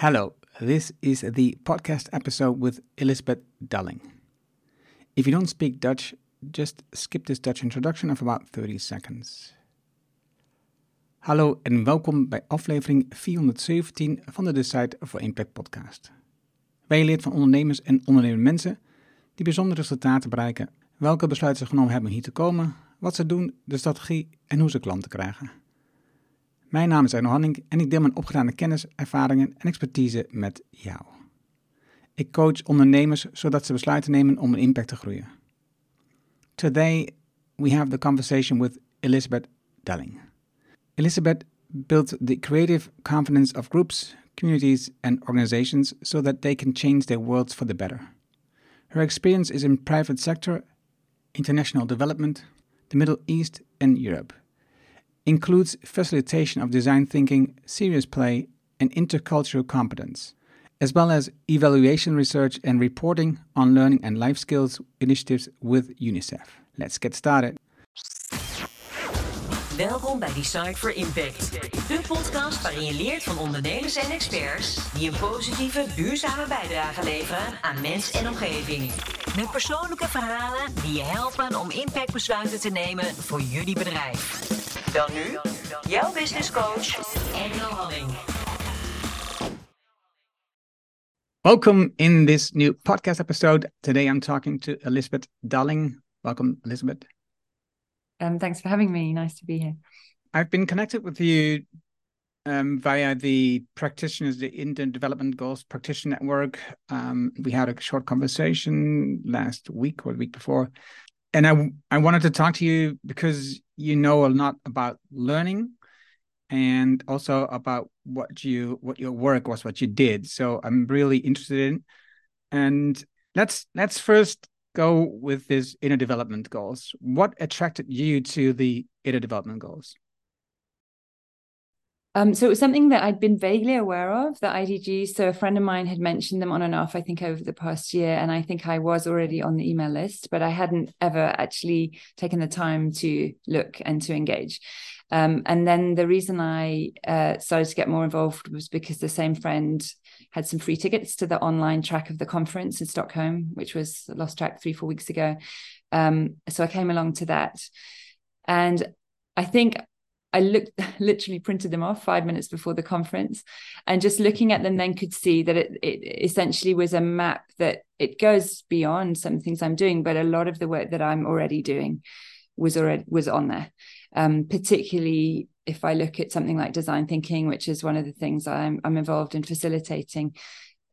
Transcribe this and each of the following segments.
Hello, this is the podcast episode with Elizabeth Dalling. If you don't speak Dutch, just skip this Dutch introduction of about 30 seconds. Hallo en welkom bij aflevering 417 van de Decide for Impact podcast. Wij leert van ondernemers en ondernemende mensen die bijzondere resultaten bereiken, welke besluiten ze genomen hebben hier te komen, wat ze doen, de strategie en hoe ze klanten krijgen. Mijn naam is Arno Hanning en ik deel mijn opgedane kennis, ervaringen en expertise met jou. Ik coach ondernemers zodat ze besluiten nemen om een impact te groeien. Today we have the conversation with Elizabeth Dalling. Elizabeth built the creative confidence of groups, communities, and organizations so that they can change their worlds for the better. Her experience is in private sector, international development, the Middle East, and Europe includes facilitation of design thinking, serious play, and intercultural competence, as well as evaluation research and reporting on learning and life skills initiatives with UNICEF. Let's get started. Welkom bij Design for Impact, de podcast waarin je leert van ondernemers en experts die een positieve, duurzame bijdrage leveren aan mens en omgeving. Met persoonlijke verhalen die je helpen om impactbesluiten te nemen voor jullie bedrijf. Dan nu, jouw business coach, Engel Halling. Welcome in this new podcast episode. Today I'm talking to Elizabeth Darling. Welcome, Elizabeth. Um, thanks for having me. Nice to be here. I've been connected with you um, via the practitioners, the Inner Development Goals Practitioner Network. Um, we had a short conversation last week or the week before, and I I wanted to talk to you because you know a lot about learning, and also about what you what your work was, what you did. So I'm really interested in, and let's let's first go with these inner development goals. What attracted you to the inner development goals? Um, so it was something that I'd been vaguely aware of, the IDGs. So a friend of mine had mentioned them on and off, I think, over the past year. And I think I was already on the email list, but I hadn't ever actually taken the time to look and to engage. Um, and then the reason I uh, started to get more involved was because the same friend had some free tickets to the online track of the conference in Stockholm, which was lost track three, four weeks ago. Um, so I came along to that. And I think I looked literally printed them off five minutes before the conference and just looking at them then could see that it, it essentially was a map that it goes beyond some things I'm doing, but a lot of the work that I'm already doing was already was on there. Um, particularly if I look at something like design thinking, which is one of the things I'm, I'm involved in facilitating,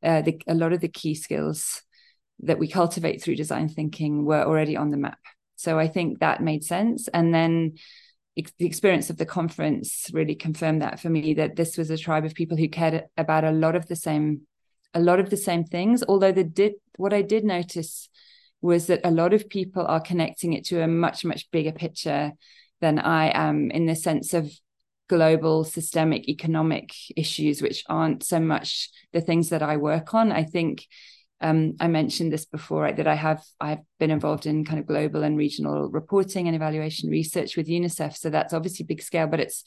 uh, the, a lot of the key skills that we cultivate through design thinking were already on the map. So I think that made sense. And then the experience of the conference really confirmed that for me that this was a tribe of people who cared about a lot of the same a lot of the same things although the did what i did notice was that a lot of people are connecting it to a much much bigger picture than i am in the sense of global systemic economic issues which aren't so much the things that i work on i think um, I mentioned this before, right, that I have I've been involved in kind of global and regional reporting and evaluation research with UNICEF. So that's obviously big scale, but it's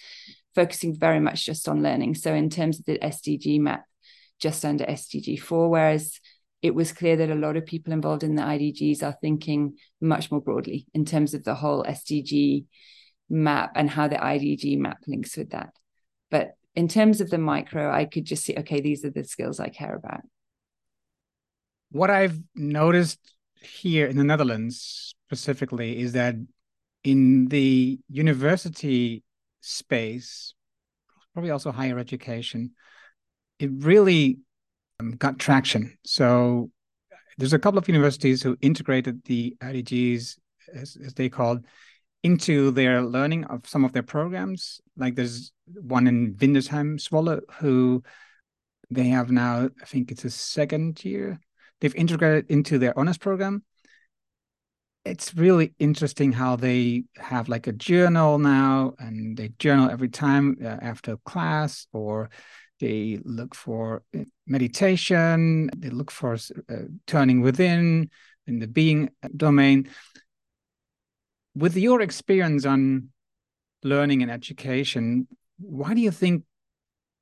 focusing very much just on learning. So in terms of the SDG map, just under SDG four, whereas it was clear that a lot of people involved in the IDGs are thinking much more broadly in terms of the whole SDG map and how the IDG map links with that. But in terms of the micro, I could just see, okay, these are the skills I care about what I've noticed here in the Netherlands specifically is that in the university space, probably also higher education, it really um, got traction. So there's a couple of universities who integrated the IDGs, as, as they called, into their learning of some of their programs. Like there's one in Windesheim, Zwolle, who they have now, I think it's a second year. They've integrated into their honors program. It's really interesting how they have like a journal now and they journal every time uh, after class or they look for uh, meditation. They look for uh, turning within in the being domain with your experience on learning and education why do you think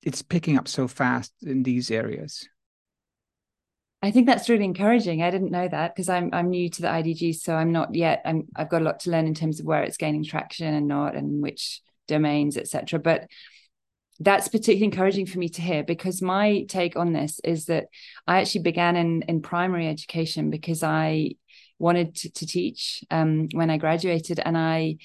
it's picking up so fast in these areas. I think that's really encouraging. I didn't know that because I'm I'm new to the IDG, so I'm not yet. I'm I've got a lot to learn in terms of where it's gaining traction and not, and which domains, etc. But that's particularly encouraging for me to hear because my take on this is that I actually began in in primary education because I wanted to, to teach um, when I graduated, and I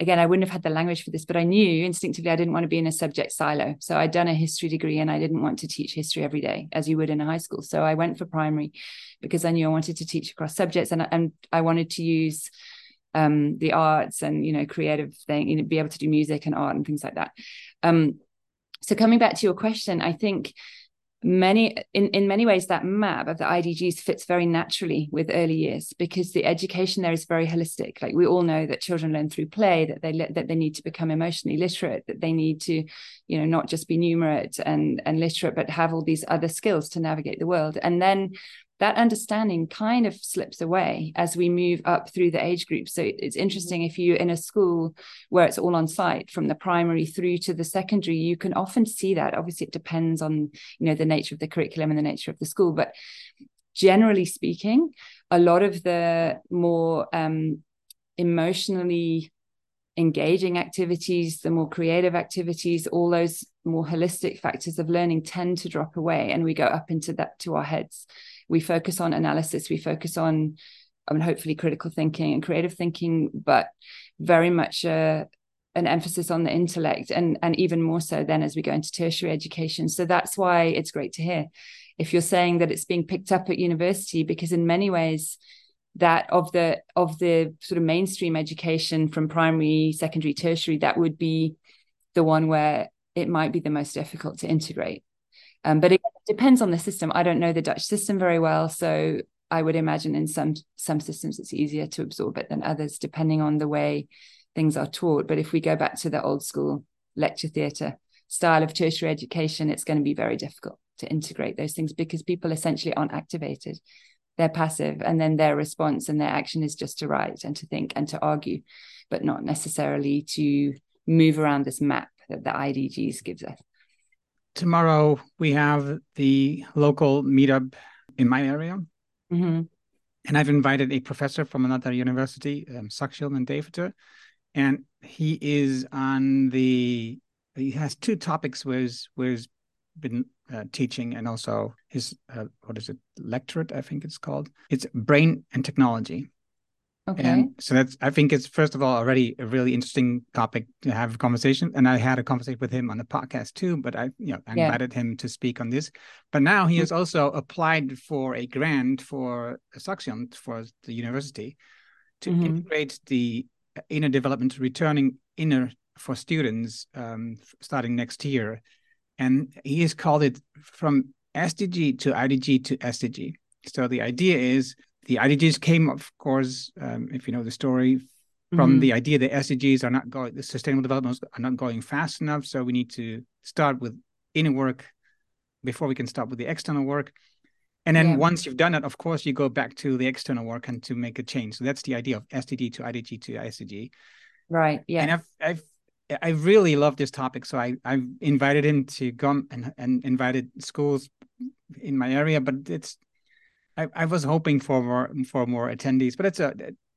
again I wouldn't have had the language for this, but I knew instinctively I didn't want to be in a subject silo. So I'd done a history degree, and I didn't want to teach history every day as you would in a high school. So I went for primary because I knew I wanted to teach across subjects, and and I wanted to use um, the arts and you know creative thing, you know, be able to do music and art and things like that. Um, so coming back to your question, I think many in, in many ways that map of the idgs fits very naturally with early years because the education there is very holistic. Like we all know that children learn through play that they that they need to become emotionally literate that they need to you know not just be numerate and and literate but have all these other skills to navigate the world. And then that understanding kind of slips away as we move up through the age group. So it's interesting if you're in a school where it's all on site from the primary through to the secondary, you can often see that. Obviously, it depends on you know the nature of the curriculum and the nature of the school, but generally speaking, a lot of the more um, emotionally engaging activities, the more creative activities, all those more holistic factors of learning tend to drop away and we go up into that to our heads we focus on analysis we focus on I mean, hopefully critical thinking and creative thinking, but very much uh, an emphasis on the intellect, and and even more so then as we go into tertiary education. So that's why it's great to hear if you're saying that it's being picked up at university, because in many ways that of the of the sort of mainstream education from primary, secondary, tertiary, that would be the one where it might be the most difficult to integrate. Um, but it depends on the system. I don't know the Dutch system very well, so I would imagine in some some systems it's easier to absorb it than others, depending on the way things are taught. But if we go back to the old school lecture theatre style of tertiary education, it's going to be very difficult to integrate those things because people essentially aren't activated. They're passive, and then their response and their action is just to write and to think and to argue, but not necessarily to move around this map that the IDGs gives us tomorrow we have the local meetup in my area. Mm-hmm. And I've invited a professor from another university, um, Saxion and. And he is on the, he has two topics where where he's been uh, teaching and also his, uh, what is it, lectorate, I think it's called. It's brain and technology. Okay. And so that's I think it's first of all already a really interesting topic to have a conversation. And I had a conversation with him on the podcast too, but I you know I yeah. invited him to speak on this. But now he mm-hmm. has also applied for a grant for Saxion for the university to mm-hmm. integrate the inner development returning inner for students um, starting next year. And he has called it from SDG to IDG to SDG. So the idea is the IDGs came, of course, um, if you know the story, from mm-hmm. the idea that SDGs are not going, the sustainable development are not going fast enough. So we need to start with inner work before we can start with the external work. And then yeah. once you've done it, of course, you go back to the external work and to make a change. So that's the idea of SDG to IDG to SDG. Right. Yeah. And I've, I've, I really love this topic. So I, I've invited him to come and, and invited schools in my area, but it's I, I was hoping for more for more attendees, but it's a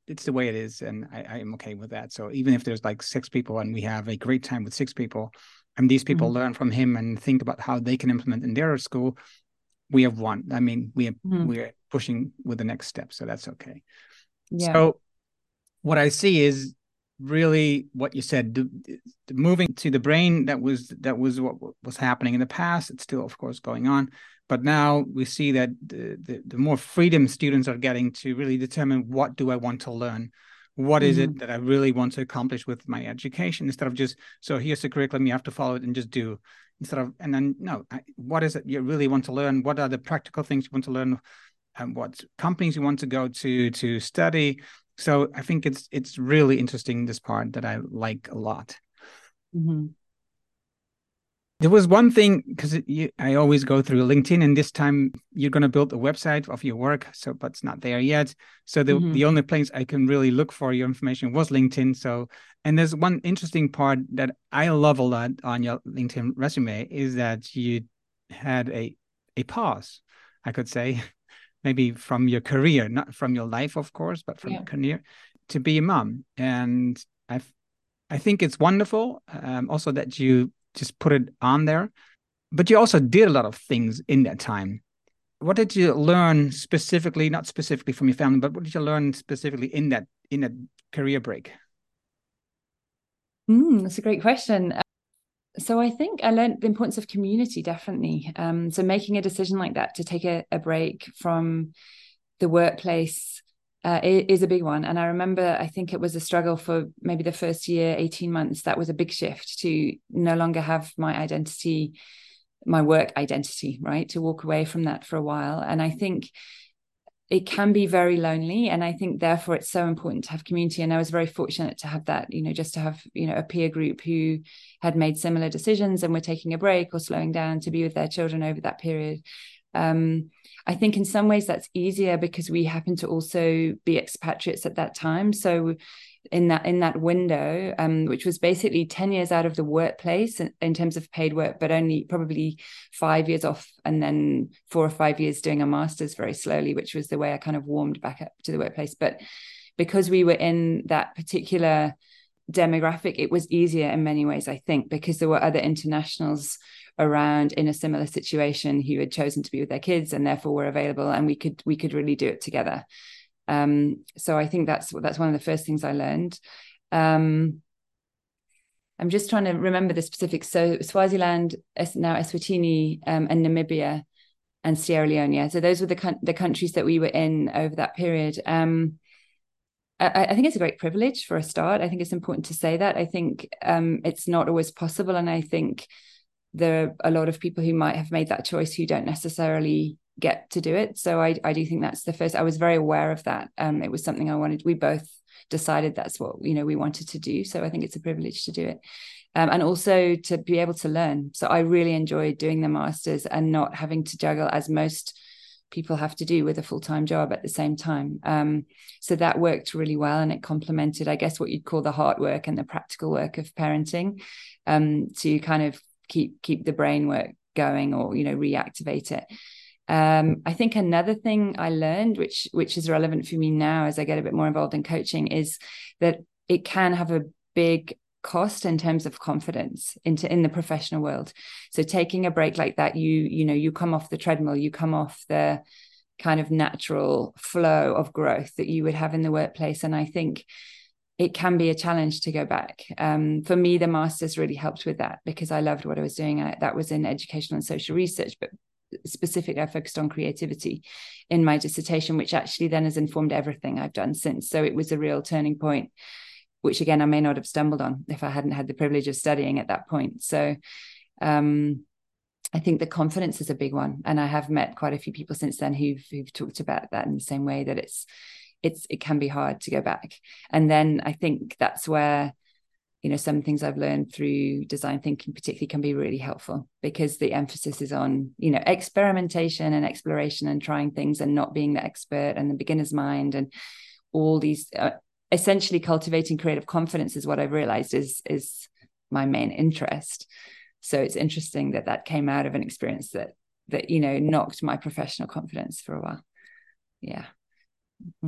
it's the way it is, and I, I am okay with that. So even if there's like six people and we have a great time with six people, and these people mm-hmm. learn from him and think about how they can implement in their school, we have won. I mean, we have, mm-hmm. we're pushing with the next step, so that's okay. Yeah. So what I see is really what you said the, the moving to the brain that was that was what was happening in the past it's still of course going on. But now we see that the, the, the, more freedom students are getting to really determine what do i want to learn? What is mm-hmm. it that i really want to accomplish with my education? Instead of just so here's the curriculum you have to follow it and just do. Instead of and then no I, what is it you really want to learn? What are the practical things you want to learn? And what companies you want to go to to study so i think it's it's really interesting this part that i like a lot mm-hmm. There was one thing because I always go through LinkedIn, and this time you're going to build a website of your work, so but it's not there yet. So the mm-hmm. the only place I can really look for your information was LinkedIn. So and there's one interesting part that I love a lot on your LinkedIn resume is that you had a a pause, I could say, maybe from your career, not from your life, of course, but from yeah. your career to be a mom, and I I think it's wonderful. Um, also that you just put it on there. But you also did a lot of things in that time. What did you learn specifically, not specifically from your family, but what did you learn specifically in that in that career break? Mm, that's a great question. So I think I learned the importance of community, definitely. Um, so making a decision like that to take a, a break from the workplace uh, is a big one. And I remember, I think it was a struggle for maybe the first year, 18 months. That was a big shift to no longer have my identity, my work identity, right? To walk away from that for a while. And I think it can be very lonely. And I think therefore it's so important to have community. And I was very fortunate to have that, you know, just to have, you know, a peer group who had made similar decisions and were taking a break or slowing down to be with their children over that period. Um, I think in some ways that's easier because we happen to also be expatriates at that time. So in that in that window, um, which was basically 10 years out of the workplace in, in, terms of paid work, but only probably five years off and then four or five years doing a master's very slowly, which was the way I kind of warmed back up to the workplace. But because we were in that particular demographic, it was easier in many ways, I think, because there were other internationals around in a similar situation who had chosen to be with their kids and therefore were available and we could we could really do it together um, so i think that's that's one of the first things i learned um, i'm just trying to remember the specifics so swaziland now eswatini um, and namibia and sierra leone so those were the, the countries that we were in over that period um, I, I, think it's a great privilege for a start. I think it's important to say that. I think um, it's not always possible, and I think there are a lot of people who might have made that choice who don't necessarily get to do it. So I, I do think that's the first. I was very aware of that. Um, it was something I wanted. We both decided that's what you know we wanted to do. So I think it's a privilege to do it, um, and also to be able to learn. So I really enjoyed doing the masters and not having to juggle as most people have to do with a full-time job at the same time. Um, so that worked really well, and it complemented, I guess, what you'd call the hard work and the practical work of parenting um, to kind of keep keep the brain work going or you know reactivate it um, I think another thing I learned, which which is relevant for me now as I get a bit more involved in coaching, is that it can have a big cost in terms of confidence into in the professional world. So taking a break like that, you you know you come off the treadmill, you come off the kind of natural flow of growth that you would have in the workplace, and I think it can be a challenge to go back. Um, for me, the master's really helped with that because I loved what I was doing. I, that was in educational and social research, but specifically, I focused on creativity in my dissertation, which actually then has informed everything I've done since. So it was a real turning point, which again, I may not have stumbled on if I hadn't had the privilege of studying at that point. So, um, I think the confidence is a big one, and I have met quite a few people since then who've who've talked about that in the same way that it's it's it can be hard to go back and then i think that's where you know some things i've learned through design thinking particularly can be really helpful because the emphasis is on you know experimentation and exploration and trying things and not being the expert and the beginner's mind and all these uh, essentially cultivating creative confidence is what i've realized is is my main interest so it's interesting that that came out of an experience that that you know knocked my professional confidence for a while yeah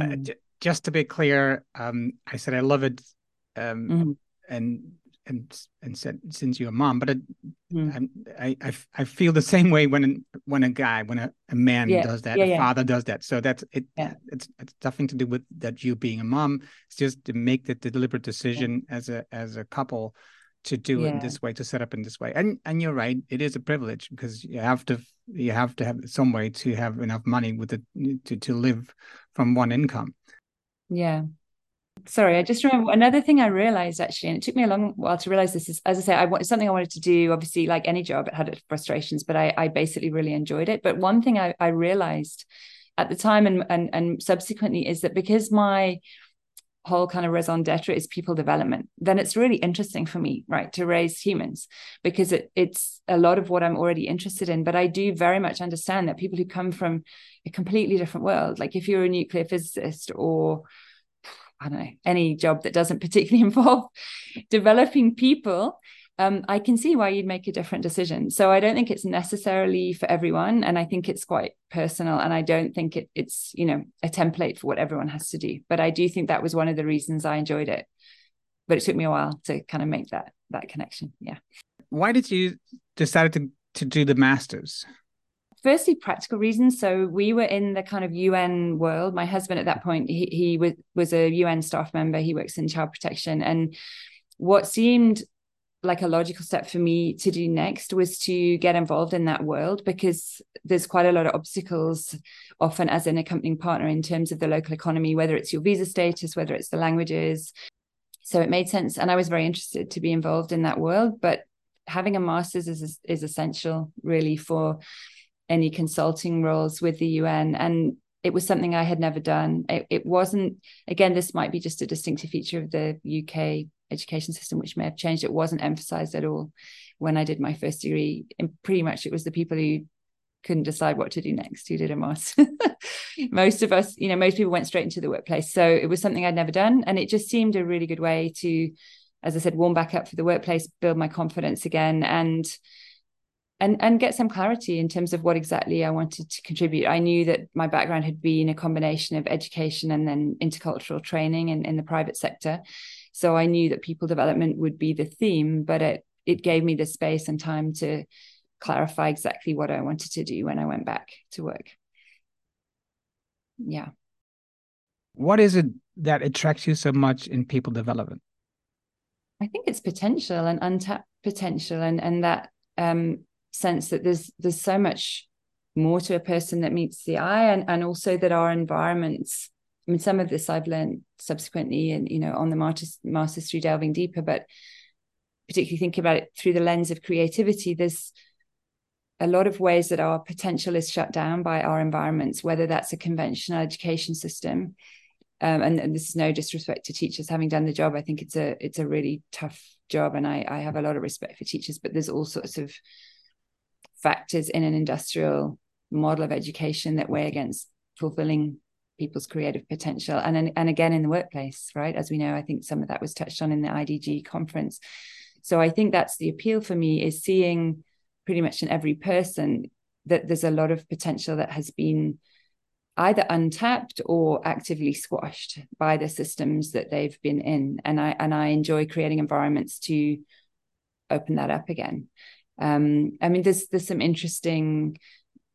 uh, mm. just to be clear, um, I said I love it, um, mm. And and and said since you're a mom, but it, mm. I, I I feel the same way when when a guy when a, a man yeah. does that, yeah, a yeah. father does that. So that's it. It's it's nothing to do with that you being a mom. It's just to make the, the deliberate decision as a as a couple to do it this way to set up in this way and and you're right it is a privilege because you have to you have to have some way to have enough money with it to to live from one income yeah sorry i just remember another thing i realized actually and it took me a long while to realize this is as i say i want something i wanted to do obviously like any job it had its frustrations but i i basically really enjoyed it but one thing i, I realized at the time and, and and subsequently is that because my whole kind of raison d'etre is people development, then it's really interesting for me, right, to raise humans because it, it's a lot of what I'm already interested in. But I do very much understand that people who come from a completely different world, like if you're a nuclear physicist or I don't know, any job that doesn't particularly involve developing people, um, I can see why you'd make a different decision. So I don't think it's necessarily for everyone, and I think it's quite personal. And I don't think it, it's you know a template for what everyone has to do. But I do think that was one of the reasons I enjoyed it. But it took me a while to kind of make that that connection. Yeah. Why did you decide to to do the masters? Firstly, practical reasons. So we were in the kind of UN world. My husband at that point, he, he was was a UN staff member. He works in child protection, and what seemed like a logical step for me to do next was to get involved in that world because there's quite a lot of obstacles often as an accompanying partner in terms of the local economy whether it's your visa status whether it's the languages so it made sense and i was very interested to be involved in that world but having a master's is is essential really for any consulting roles with the UN and it was something I had never done. It, it wasn't, again, this might be just a distinctive feature of the UK education system, which may have changed. It wasn't emphasized at all when I did my first degree. And pretty much it was the people who couldn't decide what to do next who did a master. most of us, you know, most people went straight into the workplace. So it was something I'd never done. And it just seemed a really good way to, as I said, warm back up for the workplace, build my confidence again and and and get some clarity in terms of what exactly I wanted to contribute. I knew that my background had been a combination of education and then intercultural training in, in the private sector. So I knew that people development would be the theme, but it it gave me the space and time to clarify exactly what I wanted to do when I went back to work. Yeah. What is it that attracts you so much in people development? I think it's potential and untapped potential and and that um, sense that there's there's so much more to a person that meets the eye and, and also that our environments I mean, some of this I've learned subsequently and, you know, on the master's, master's through delving deeper, but particularly thinking about it through the lens of creativity, there's a lot of ways that our potential is shut down by our environments, whether that's a conventional education system. Um, and, and, this is no disrespect to teachers having done the job. I think it's a it's a really tough job, and I, I have a lot of respect for teachers. But there's all sorts of factors in an industrial model of education that weigh against fulfilling people's creative potential. And and again in the workplace right? As we know i think some of that was touched on in the idg conference. So i think that's the appeal for me is seeing pretty much in every person that there's a lot of potential that has been either untapped or actively squashed by the systems that they've been in. And i and i enjoy creating environments to open that up again um, i mean there's there's some interesting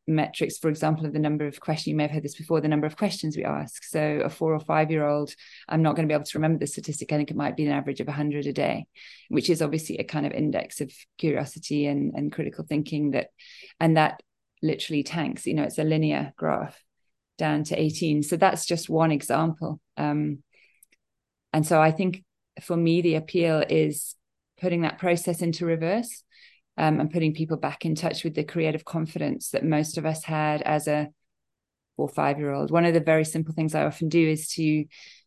metrics, for example, of the number of questions, you may have heard this before, the number of questions we ask. So a four or five year old, I'm not going to be able to remember the statistic. I think it might be an average of 100 a day, which is obviously a kind of index of curiosity and, and critical thinking that, and that literally tanks, you know, it's a linear graph down to 18. So that's just one example. Um, and so I think for me, the appeal is putting that process into reverse um, and putting people back in touch with the creative confidence that most of us had as a four five year old. One of the very simple things I often do is to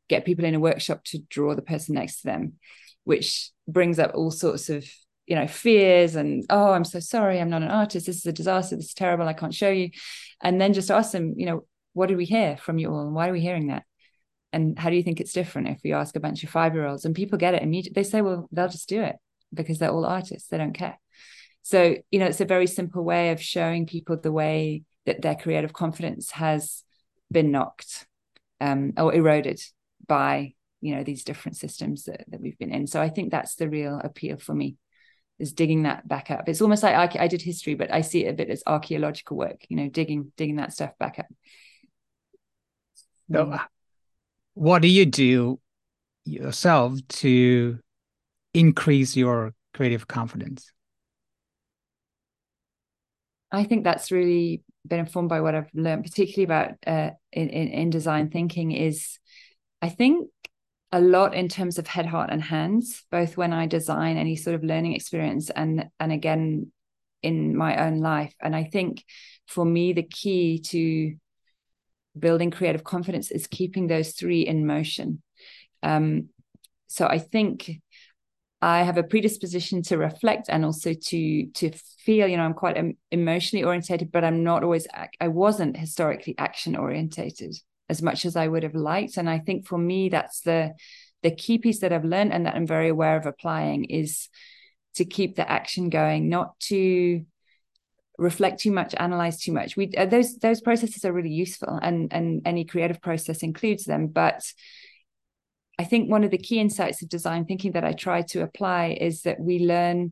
get people in a workshop to draw the person next to them, which brings up all sorts of you know fears and oh i'm so sorry i'm not an artist this is a disaster this is terrible i can't show you. And then just ask them you know what did we hear from you all and why are we hearing that? And how do you think it's different if we ask a bunch of five year olds and people get it immediately they say well they'll just do it because they're all artists they don't care so, you know, it's a very simple way of showing people the way that their creative confidence has been knocked um, or eroded by, you know, these different systems that, that we've been in. So I think that's the real appeal for me is digging that back up. It's almost like I did history, but I see it a bit as archaeological work, you know, digging, digging that stuff back up. So, mm. what do you do yourself to increase your creative confidence? I think that's really been informed by what I've learned, particularly about uh, in, in, in design thinking. Is I think a lot in terms of head, heart, and hands, both when I design any sort of learning experience and and again in my own life. And I think for me, the key to building creative confidence is keeping those three in motion. Um, so I think I have a predisposition to reflect and also to to feel. You know, I'm quite emotionally orientated, but I'm not always. I wasn't historically action orientated as much as I would have liked, and I think for me that's the the key piece that I've learned and that I'm very aware of applying is to keep the action going, not to reflect too much analyze too much we uh, those those processes are really useful and and any creative process includes them but i think one of the key insights of design thinking that i try to apply is that we learn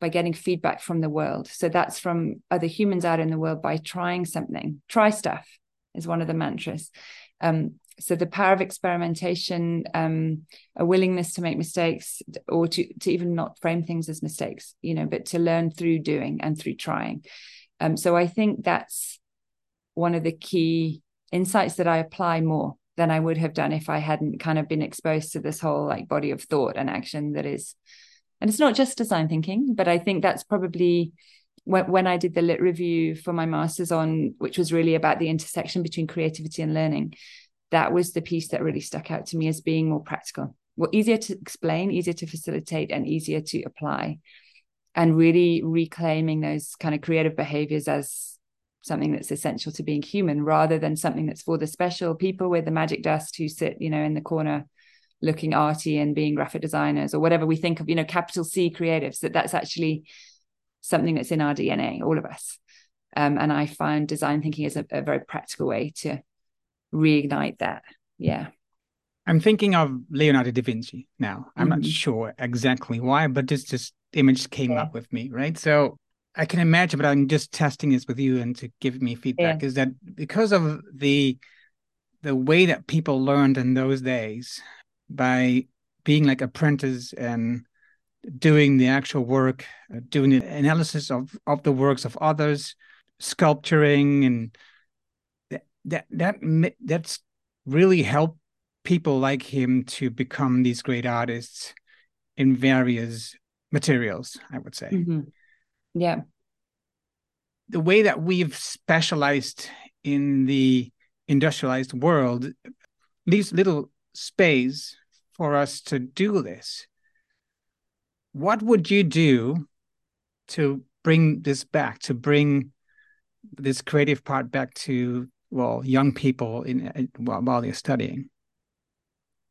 by getting feedback from the world. So that's from other humans out in the world by trying something. Try stuff is one of the mantras. Um, so the power of experimentation um, a willingness to make mistakes or to to even not frame things as mistakes you know but to learn through doing and through trying. Um, so i think that's one of the key insights that i apply more than i would have done if i hadn't kind of been exposed to this whole like body of thought and action that is and it's not just design thinking but i think that's probably when, when i did the lit review for my masters on which was really about the intersection between creativity and learning that was the piece that really stuck out to me as being more practical. Well easier to explain easier to facilitate and easier to apply. And really reclaiming those kind of creative behaviors as something that's essential to being human rather than something that's for the special people with the magic dust who sit you know in the corner looking arty and being graphic designers or whatever we think of you know capital c creatives that that's actually something that's in our dna all of us um, and i find design thinking is a, a very practical way to reignite that. Yeah. I'm thinking of Leonardo da Vinci now. I'm mm-hmm. not sure exactly why, but this just image came yeah. up with me, right? So I can imagine, but I'm just testing this with you and to give me feedback yeah. is that because of the the way that people learned in those days by being like apprentices and doing the actual work, uh, doing the analysis of of the works of others, sculpturing and that that that's really helped people like him to become these great artists in various materials i would say mm-hmm. Yeah the way that we've specialized in the industrialized world leaves little space for us to do this what would you do to bring this back to bring this creative part back to well young people in uh, while, while they're studying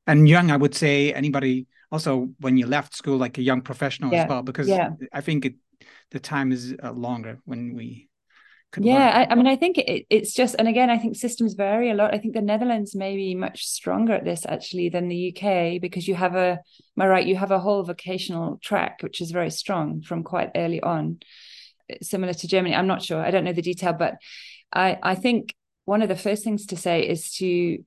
and young i would say anybody also when you left school like a young professional yeah. as well because yeah. i think it the time is uh, longer when we yeah I, I, mean i think it, it's just and again i think systems vary a lot. I think the netherlands may be much stronger at this actually than the uk because you have a am i right? You have a whole vocational track which is very strong from quite early on similar to germany. I'm not sure. I don't know the detail but i i think one of the first things to say is to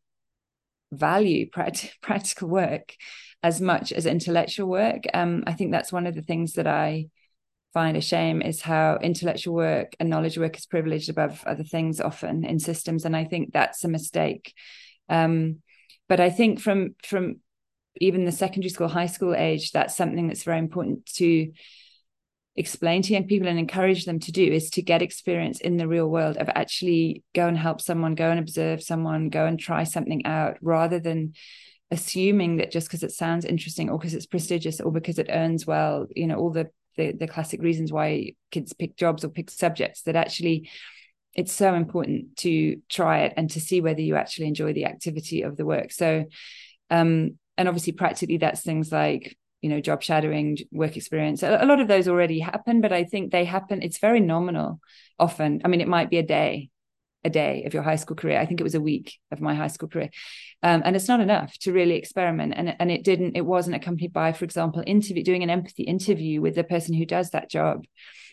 value practical work as much as intellectual work. Um, I think that's one of the things that I find a shame is how intellectual work and knowledge work is privileged above other things often in systems, and I think that's a mistake. Um, but I think from from even the secondary school, high school age, that's something that's very important to explain to young people and encourage them to do is to get experience in the real world of actually go and help someone, go and observe someone, go and try something out rather than assuming that just because it sounds interesting or because it's prestigious or because it earns well, you know, all the, the the classic reasons why kids pick jobs or pick subjects that actually it's so important to try it and to see whether you actually enjoy the activity of the work. So um and obviously practically that's things like you know job shadowing work experience a, lot of those already happen but i think they happen it's very nominal often i mean it might be a day a day of your high school career. I think it was a week of my high school career. Um, and it's not enough to really experiment. And, and it didn't it wasn't accompanied by for example interview doing an empathy interview with the person who does that job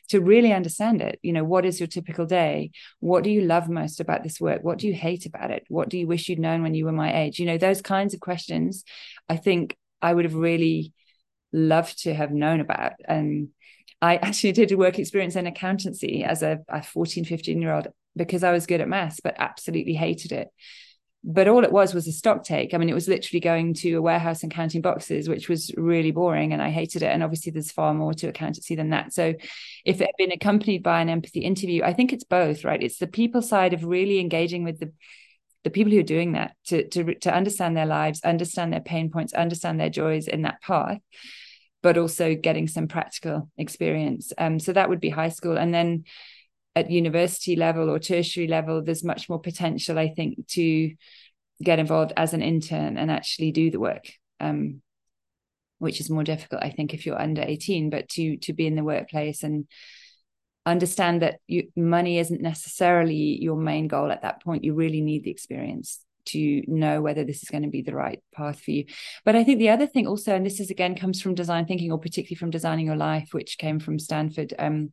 to really understand it. You know what is your typical day? What do you love most about this work? What do you hate about it? What do you wish you'd known when you were my age? You know those kinds of questions i think i would have really loved to have known about. And I actually did a work experience in accountancy as a, a 14, 15 year old because I was good at maths, but absolutely hated it. But all it was was a stock take. I mean, it was literally going to a warehouse and counting boxes, which was really boring and I hated it. And obviously, there's far more to accountancy than that. So, if it had been accompanied by an empathy interview, I think it's both, right? It's the people side of really engaging with the the people who are doing that to to to understand their lives understand their pain points understand their joys in that path but also getting some practical experience um, so that would be high school and then at university level or tertiary level there's much more potential i think to get involved as an intern and actually do the work um, which is more difficult i think if you're under 18 but to to be in the workplace and understand that you, money isn't necessarily your main goal at that point. You really need the experience to know whether this is going to be the right path for you. But i think the other thing also and this is again comes from design thinking or particularly from designing your life which came from stanford um,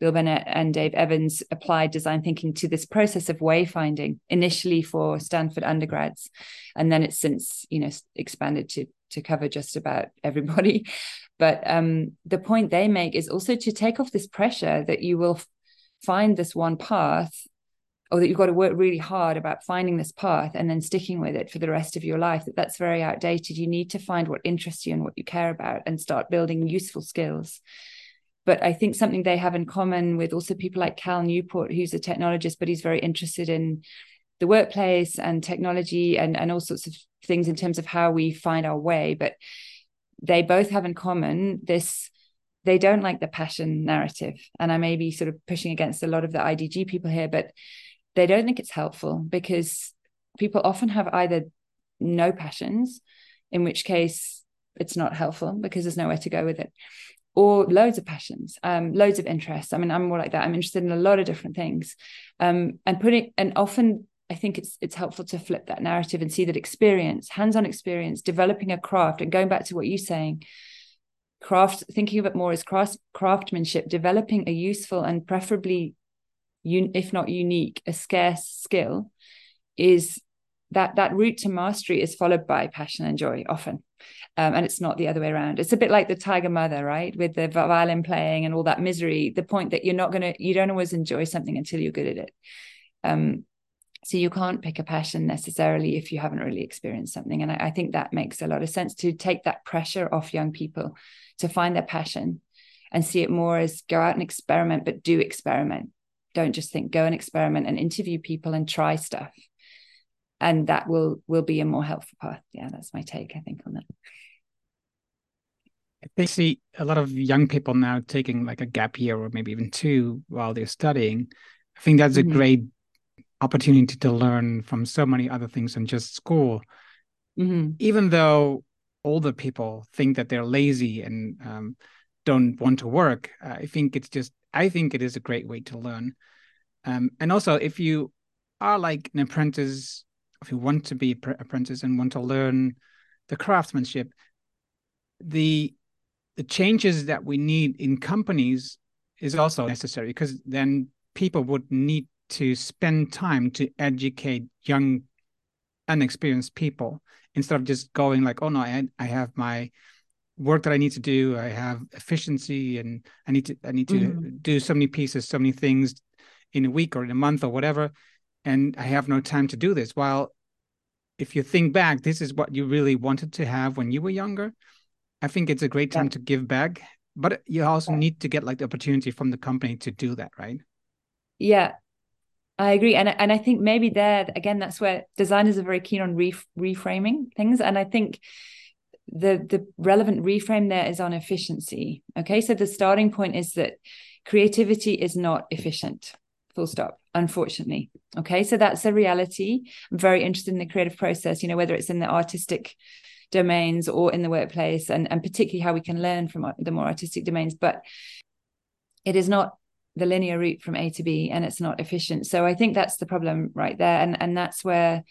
Bill Burnett and Dave Evans applied design thinking to this process of wayfinding initially for Stanford undergrads, and then it's since you know expanded to to cover just about everybody. But um, the point they make is also to take off this pressure that you will find this one path or that you've got to work really hard about finding this path and then sticking with it for the rest of your life that that's very outdated. You need to find what interests you and what you care about and start building useful skills but I think something they have in common with also people like Cal Newport, who's a technologist, but he's very interested in the workplace and technology and, and all sorts of things in terms of how we find our way. But they both have in common this they don't like the passion narrative. And I may be sort of pushing against a lot of the IDG people here, but they don't think it's helpful because people often have either no passions, in which case it's not helpful because there's nowhere to go with it, or loads of passions, um, loads of interests. I mean, I'm more like that. I'm interested in a lot of different things, um, and putting and often I think it's it's helpful to flip that narrative and see that experience, hands-on experience, developing a craft, and going back to what you're saying, craft, thinking of it more as craft, craftsmanship, developing a useful and preferably, un, if not unique, a scarce skill, is that that route to mastery is followed by passion and joy often um, and it's not the other way around. It's a bit like the Tiger Mother, right? With the violin playing and all that misery. The point that you're not gonna, you don't always enjoy something until you're good at it. Um, so you can't pick a passion necessarily if you haven't really experienced something. And I, I think that makes a lot of sense to take that pressure off young people to find their passion and see it more as go out and experiment, but do experiment. Don't just think go and experiment and interview people and try stuff and that will will be a more helpful path yeah that's my take i think on that they see a lot of young people now taking like a gap year or maybe even two while they're studying. I think that's mm-hmm. a great opportunity to learn from so many other things than just school. Mm-hmm. Even though older people think that they're lazy and um, don't want to work, I think it's just, I think it is a great way to learn. Um, and also, if you are like an apprentice, if you want to be apprentice and want to learn the craftsmanship, the the changes that we need in companies is also necessary because then people would need to spend time to educate young unexperienced people instead of just going like oh no i, I have my work that i need to do i have efficiency and i need to i need to mm-hmm. do so many pieces so many things in a week or in a month or whatever and i have no time to do this while if you think back this is what you really wanted to have when you were younger I think it's a great time yeah. to give back, but you also yeah. need to get like the opportunity from the company to do that, right? Yeah, I agree, and and I think maybe there again, that's where designers are very keen on re- reframing things, and I think the the relevant reframe there is on efficiency. Okay, so the starting point is that creativity is not efficient. Full stop. Unfortunately, okay, so that's a reality. I'm very interested in the creative process. You know, whether it's in the artistic domains or in the workplace and, and particularly how we can learn from the more artistic domains but it is not the linear route from a to b and it's not efficient so i think that's the problem right there and and that's where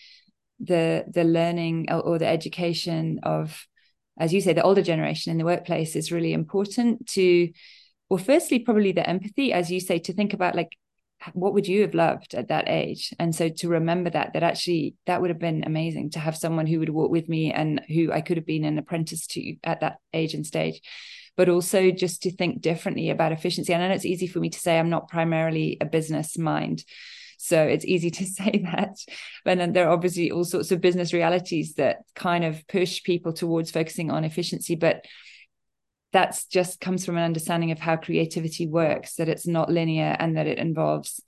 the the learning or, or the education of as you say the older generation in the workplace is really important to well firstly probably the empathy as you say to think about like what would you have loved at that age? And so to remember that that actually that would have been amazing to have someone who would walk with me and who i could have been an apprentice to at that age and stage. But also just to think differently about efficiency. And i know it's easy for me to say i'm not primarily a business mind. So it's easy to say that. But then there are obviously all sorts of business realities that kind of push people towards focusing on efficiency. But that's just comes from an understanding of how creativity works that it's not linear and that it involves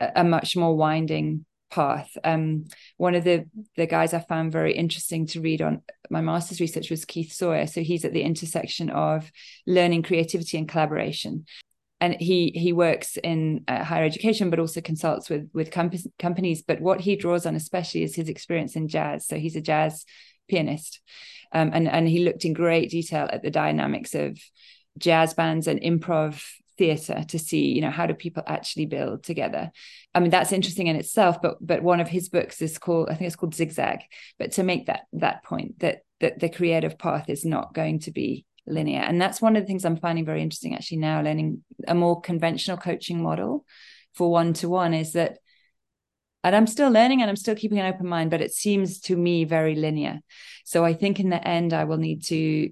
a, a much more winding path. Um, one of the the guys I found very interesting to read on my master's research was Keith Sawyer. So he's at the intersection of learning, creativity, and collaboration. And he he works in uh, higher education, but also consults with with comp- companies. But what he draws on especially is his experience in jazz. So he's a jazz pianist, um, and and he looked in great detail at the dynamics of jazz bands and improv theater to see you know how do people actually build together. I mean that's interesting in itself but but one of his books is called i think it's called zigzag. But to make that that point that that the creative path is not going to be linear. And that's one of the things i'm finding very interesting actually now learning a more conventional coaching model for one to one is that and I'm still learning and I'm still keeping an open mind, but it seems to me very linear. So I think in the end, I will need to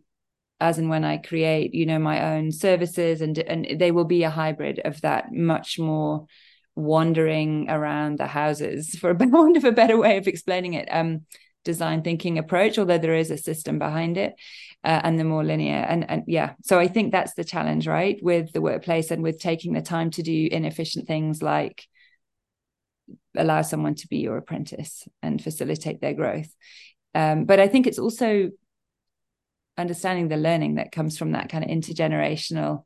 as and when I create, you know, my own services, and and they will be a hybrid of that, much more wandering around the houses, for a want of a better way of explaining it. Um, design thinking approach, although there is a system behind it, uh, and the more linear. And and yeah, so I think that's the challenge, right, with the workplace and with taking the time to do inefficient things like allow someone to be your apprentice and facilitate their growth. Um, but I think it's also understanding the learning that comes from that kind of intergenerational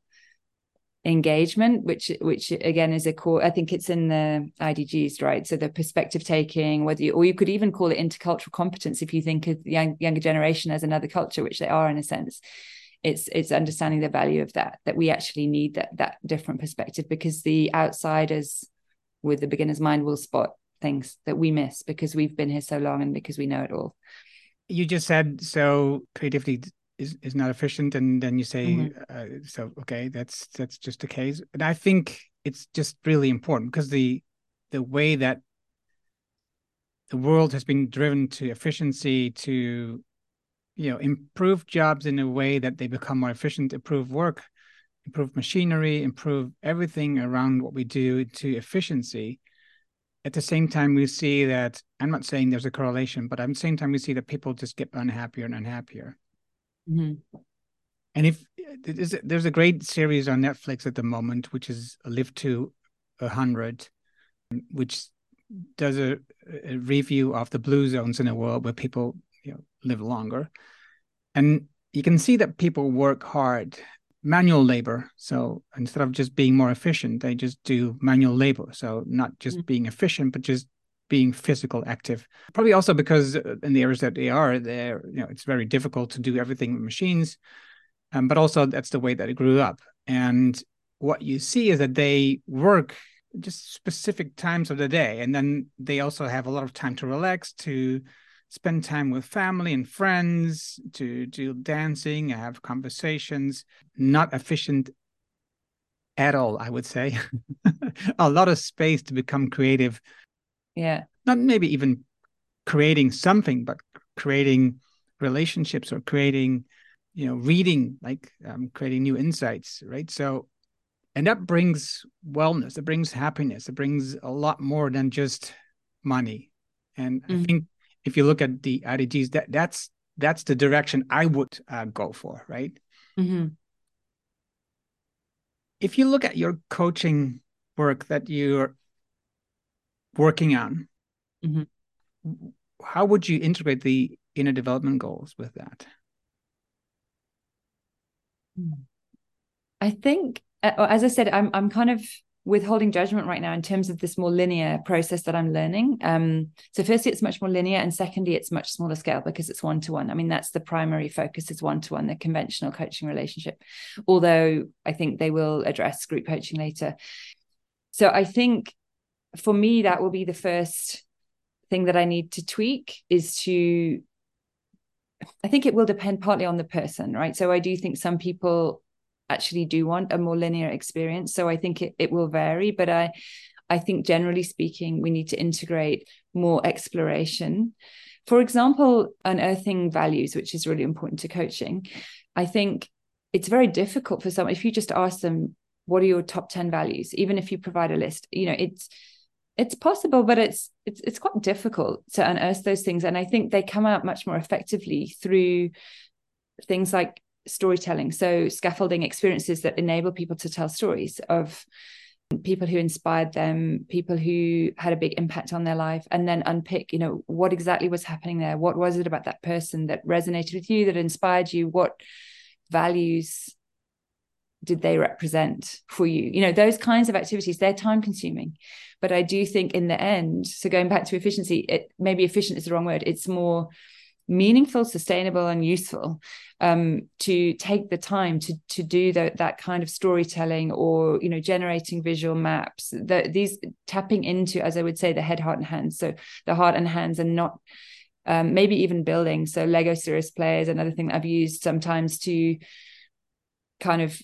engagement which which again is a core i think it's in the idgs right so the perspective taking whether you or you could even call it intercultural competence if you think of the young, younger generation as another culture which they are in a sense it's it's understanding the value of that that we actually need that that different perspective because the outsiders with the beginner's mind will spot things that we miss because we've been here so long and because we know it all you just said so creativity is is not efficient and then you say mm-hmm. uh, so okay that's that's just the case and i think it's just really important because the the way that the world has been driven to efficiency to you know improve jobs in a way that they become more efficient improve work improve machinery improve everything around what we do to efficiency. At the same time we see that i'm not saying there's a correlation but at the same time we see that people just get unhappier and unhappier. Mm-hmm. And if there's a, great series on Netflix at the moment, which is Live to a Hundred, which does a, a, review of the blue zones in a world where people you know, live longer, and you can see that people work hard, manual labor. So instead of just being more efficient, they just do manual labor. So not just mm-hmm. being efficient, but just being physical active. Probably also because uh, in the areas that they are, there, you know, it's very difficult to do everything with machines. Um, but also that's the way that it grew up. And what you see is that they work just specific times of the day, and then they also have a lot of time to relax, to spend time with family and friends, to do dancing, have conversations. Not efficient at all, I would say. a lot of space to become creative yeah not maybe even creating something but creating relationships or creating you know reading like um, creating new insights right so and that brings wellness it brings happiness it brings a lot more than just money and mm-hmm. i think if you look at the idgs that that's that's the direction i would uh, go for right mm-hmm. if you look at your coaching work that you're working on, mm-hmm. how would you integrate the inner development goals with that? I think, uh, as I said, I'm I'm kind of withholding judgment right now in terms of this more linear process that I'm learning. Um, so firstly, it's much more linear, and secondly, it's much smaller scale because it's one to one. I mean, that's the primary focus is one to one, the conventional coaching relationship. Although I think they will address group coaching later. So I think for me, that will be the first thing that I need to tweak is to I think it will depend partly on the person, right? So I do think some people actually do want a more linear experience. So I think it, it will vary, but I I think generally speaking, we need to integrate more exploration. For example, unearthing values, which is really important to coaching. I think it's very difficult for some if you just ask them, what are your top 10 values? Even if you provide a list, you know, it's it's possible but it's it's it's quite difficult to unearth those things and i think they come out much more effectively through things like storytelling so scaffolding experiences that enable people to tell stories of people who inspired them, people who had a big impact on their life, and then unpick, you know, what exactly was happening there. What was it about that person that resonated with you, that inspired you? What values did they represent for you? You know, those kinds of activities, they're time consuming. But I do think in the end, so going back to efficiency, it maybe efficient is the wrong word. It's more meaningful, sustainable, and useful um, to take the time to to do the, that kind of storytelling or you know generating visual maps. That these tapping into, as I would say, the head, heart, and hands. So the heart and hands, and not um, maybe even building. So Lego Serious Play is another thing I've used sometimes to kind of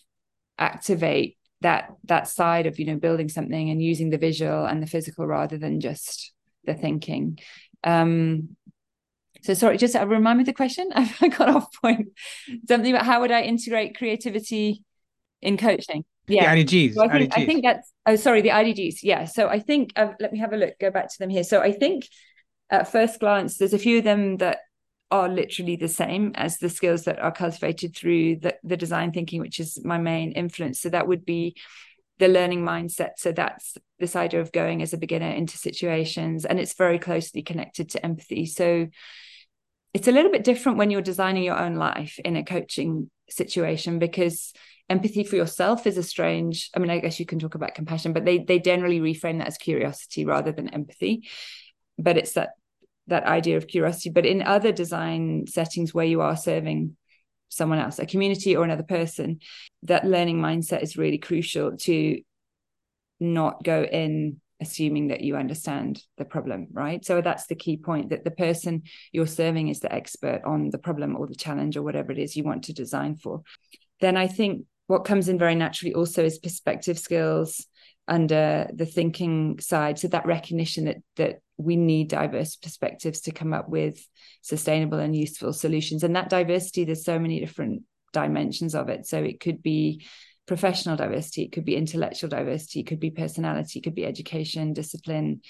activate that that side of you know building something and using the visual and the physical rather than just the thinking um so sorry just uh, remind me the question i got off point something about how would i integrate creativity in coaching yeah the idgs, so I, think, IDGs. I think that's oh sorry the idgs yeah so i think uh, let me have a look go back to them here so i think at first glance there's a few of them that are literally the same as the skills that are cultivated through the, the design thinking, which is my main influence. So that would be the learning mindset. So that's this idea of going as a beginner into situations, and it's very closely connected to empathy. So it's a little bit different when you're designing your own life in a coaching situation because empathy for yourself is a strange i mean i guess you can talk about compassion but they they generally reframe that as curiosity rather than empathy. But it's that that idea of curiosity. But in other design settings where you are serving someone else a community or another person that learning mindset is really crucial to not go in assuming that you understand the problem right? So that's the key point that the person you're serving is the expert on the problem or the challenge or whatever it is you want to design for. Then i think what comes in very naturally also is perspective skills under the thinking side. So that recognition that that we need diverse perspectives to come up with sustainable and useful solutions. And that diversity there's so many different dimensions of it. So it could be professional diversity it could be intellectual diversity it could be personality it could be education discipline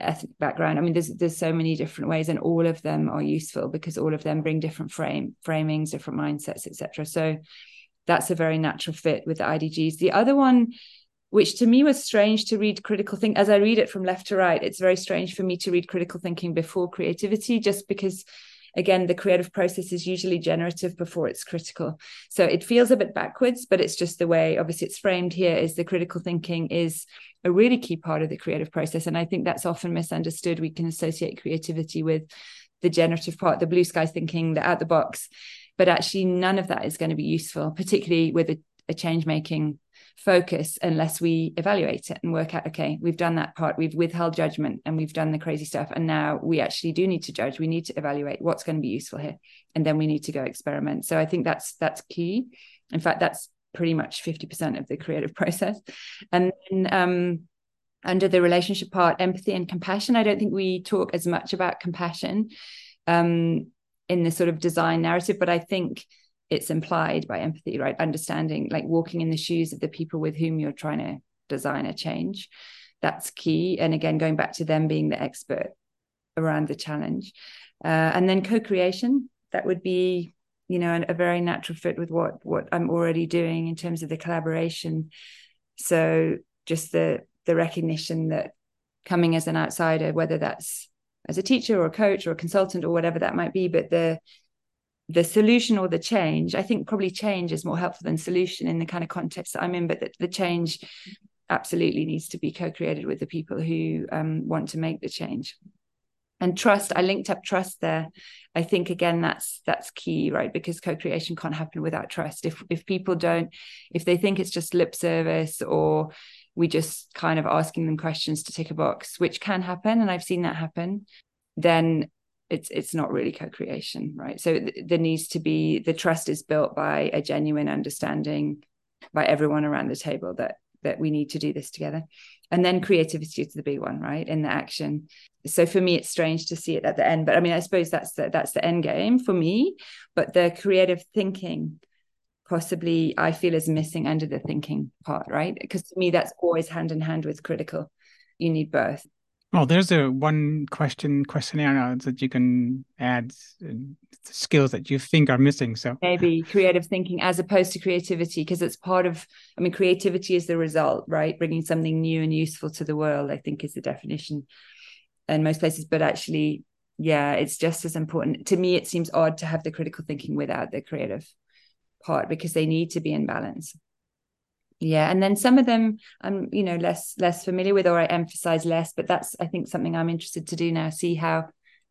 ethnic background. I mean there's there's so many different ways and all of them are useful because all of them bring different frame framings different mindsets etc so that's a very natural fit with the idgs the other one which to me was strange to read critical think as i read it from left to right it's very strange for me to read critical thinking before creativity just because again the creative process is usually generative before it's critical. So it feels a bit backwards but it's just the way obviously it's framed here is the critical thinking is a really key part of the creative process. And i think that's often misunderstood. We can associate creativity with the generative part the blue sky thinking the out the box but actually none of that is going to be useful particularly with a, a change making focus unless we evaluate it and work out okay we've done that part we've withheld judgment and we've done the crazy stuff. And now we actually do need to judge. We need to evaluate what's going to be useful here. And then we need to go experiment. So i think that's that's key. In fact that's pretty much 50% of the creative process. And then um, under the relationship part empathy and compassion i don't think we talk as much about compassion um, in the sort of design narrative but i think it's implied by empathy, right? Understanding, like walking in the shoes of the people with whom you're trying to design a change. That's key. And again, going back to them being the expert around the challenge. Uh, and then co-creation, that would be, you know, a very natural fit with what what I'm already doing in terms of the collaboration. So just the the recognition that coming as an outsider, whether that's as a teacher or a coach or a consultant or whatever that might be, but the the solution or the change i think probably change is more helpful than solution in the kind of context that i'm in but the, the change absolutely needs to be co-created with the people who um, want to make the change. And trust i linked up trust there. I think again that's that's key right? Because co-creation can't happen without trust. If if people don't if they think it's just lip service or we just kind of asking them questions to tick a box which can happen and i've seen that happen then it's it's not really co-creation right? So th- there needs to be the trust is built by a genuine understanding by everyone around the table that that we need to do this together. And then creativity is the big one right in the action. So for me it's strange to see it at the end but i mean i suppose that's the, that's the end game for me. But the creative thinking possibly i feel is missing under the thinking part right? Because to me that's always hand in hand with critical. You need both Well, there's a one question questionnaire that you can add uh, skills that you think are missing. So maybe creative thinking as opposed to creativity, because it's part of, I mean, creativity is the result, right? Bringing something new and useful to the world, I think is the definition in most places. But actually, yeah, it's just as important. To me, it seems odd to have the critical thinking without the creative part because they need to be in balance yeah and then some of them i'm you know less less familiar with or i emphasize less but that's i think something i'm interested to do now see how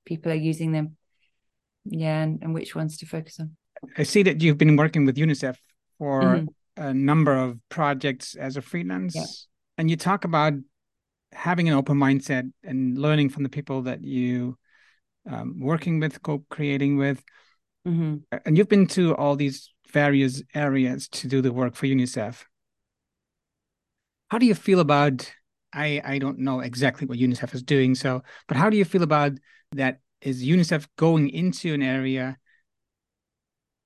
people are using them yeah and, and which ones to focus on i see that you've been working with unicef for mm-hmm. a number of projects as a freelance yeah. and you talk about having an open mindset and learning from the people that you um, working with co-creating with mm-hmm. and you've been to all these various areas to do the work for unicef how do you feel about? I I don't know exactly what UNICEF is doing, so but how do you feel about that? Is UNICEF going into an area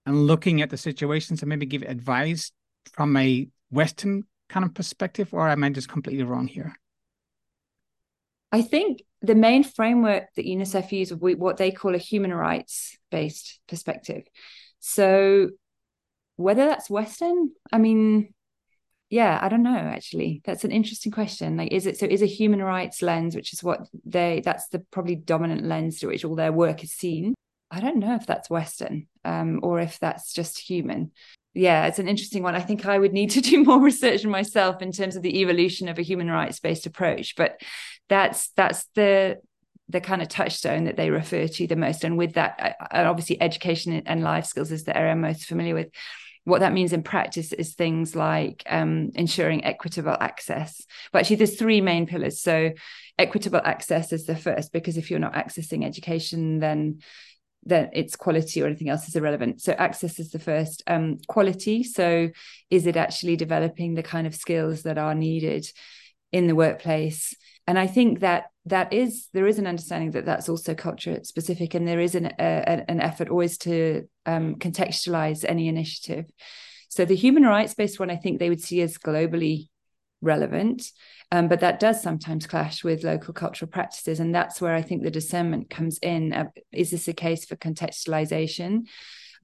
and looking at the situations and maybe give advice from a Western kind of perspective, or am I just completely wrong here? I think the main framework that UNICEF uses what they call a human rights based perspective. So whether that's Western, I mean, yeah i don't know actually. That's an interesting question. Like is it so is a human rights lens which is what they that's the probably dominant lens to which all their work is seen. I don't know if that's western um, or if that's just human. Yeah it's an interesting one. I think i would need to do more research myself in terms of the evolution of a human rights based approach but that's that's the the kind of touchstone that they refer to the most. And with that obviously education and life skills is the area i'm most familiar with what that means in practice is things like um, ensuring equitable access. But actually, there's three main pillars. So, equitable access is the first, because if you're not accessing education, then then its quality or anything else is irrelevant. So access is the first. Um, quality. So is it actually developing the kind of skills that are needed in the workplace? And I think that that is there is an understanding that that's also culture specific and there is an, a, an effort always to um, contextualize any initiative. So the human rights based one i think they would see as globally relevant um, but that does sometimes clash with local cultural practices and that's where i think the discernment comes in. Uh, is this a case for contextualization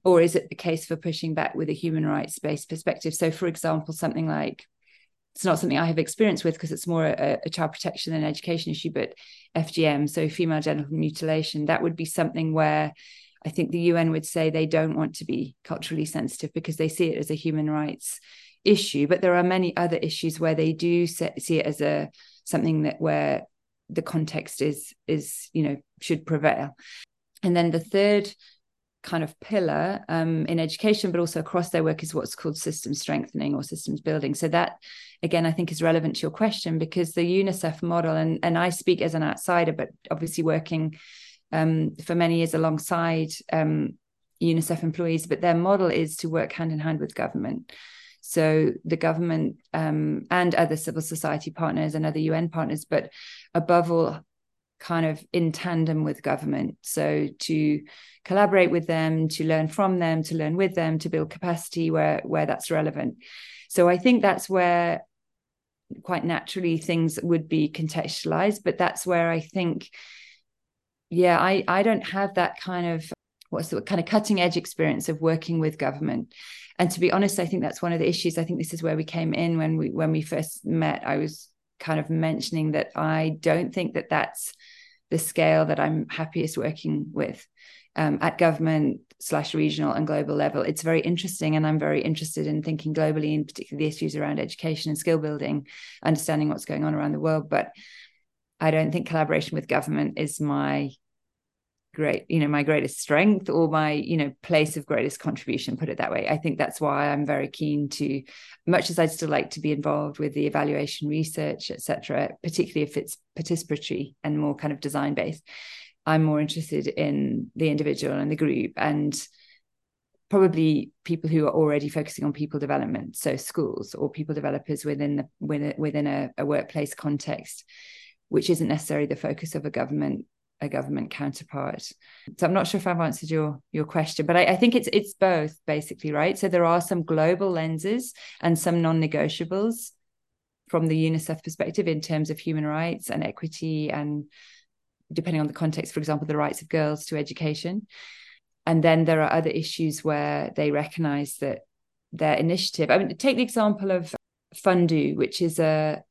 or is it the case for pushing back with a human rights based perspective? So for example something like it's not something I have experience with because it's more a, a, child protection and education issue, but FGM, so female genital mutilation, that would be something where I think the UN would say they don't want to be culturally sensitive because they see it as a human rights issue. But there are many other issues where they do see it as a something that where the context is is you know should prevail. And then the third kind of pillar um, in education, but also across their work is what's called system strengthening or systems building. So that, again, I think is relevant to your question because the UNICEF model, and and I speak as an outsider, but obviously working um, for many years alongside um, UNICEF employees, but their model is to work hand in hand with government. So the government um, and other civil society partners and other UN partners, but above all, kind of in tandem with government. So to collaborate with them, to learn from them, to learn with them, to build capacity where where that's relevant. So I think that's where quite naturally things would be contextualized, but that's where I think, yeah, I I don't have that kind of what's the kind of cutting edge experience of working with government and to be honest i think that's one of the issues i think this is where we came in when we when we first met i was kind of mentioning that I don't think that that's the scale that I'm happiest working with um, at government slash regional and global level. It's very interesting, and I'm very interested in thinking globally, in particular the issues around education and skill building, understanding what's going on around the world. But I don't think collaboration with government is my great you know my greatest strength or my you know place of greatest contribution put it that way. I think that's why i'm very keen to much as i'd still like to be involved with the evaluation research etc particularly if it's participatory and more kind of design based i'm more interested in the individual and the group and probably people who are already focusing on people development so schools or people developers within the within, within a, a workplace context which isn't necessarily the focus of a government a government counterpart. So I'm not sure if I've answered your your question, but I, I, think it's it's both basically, right? So there are some global lenses and some non-negotiables from the UNICEF perspective in terms of human rights and equity and depending on the context, for example, the rights of girls to education. And then there are other issues where they recognize that their initiative, I mean, take the example of Fundu, which is a,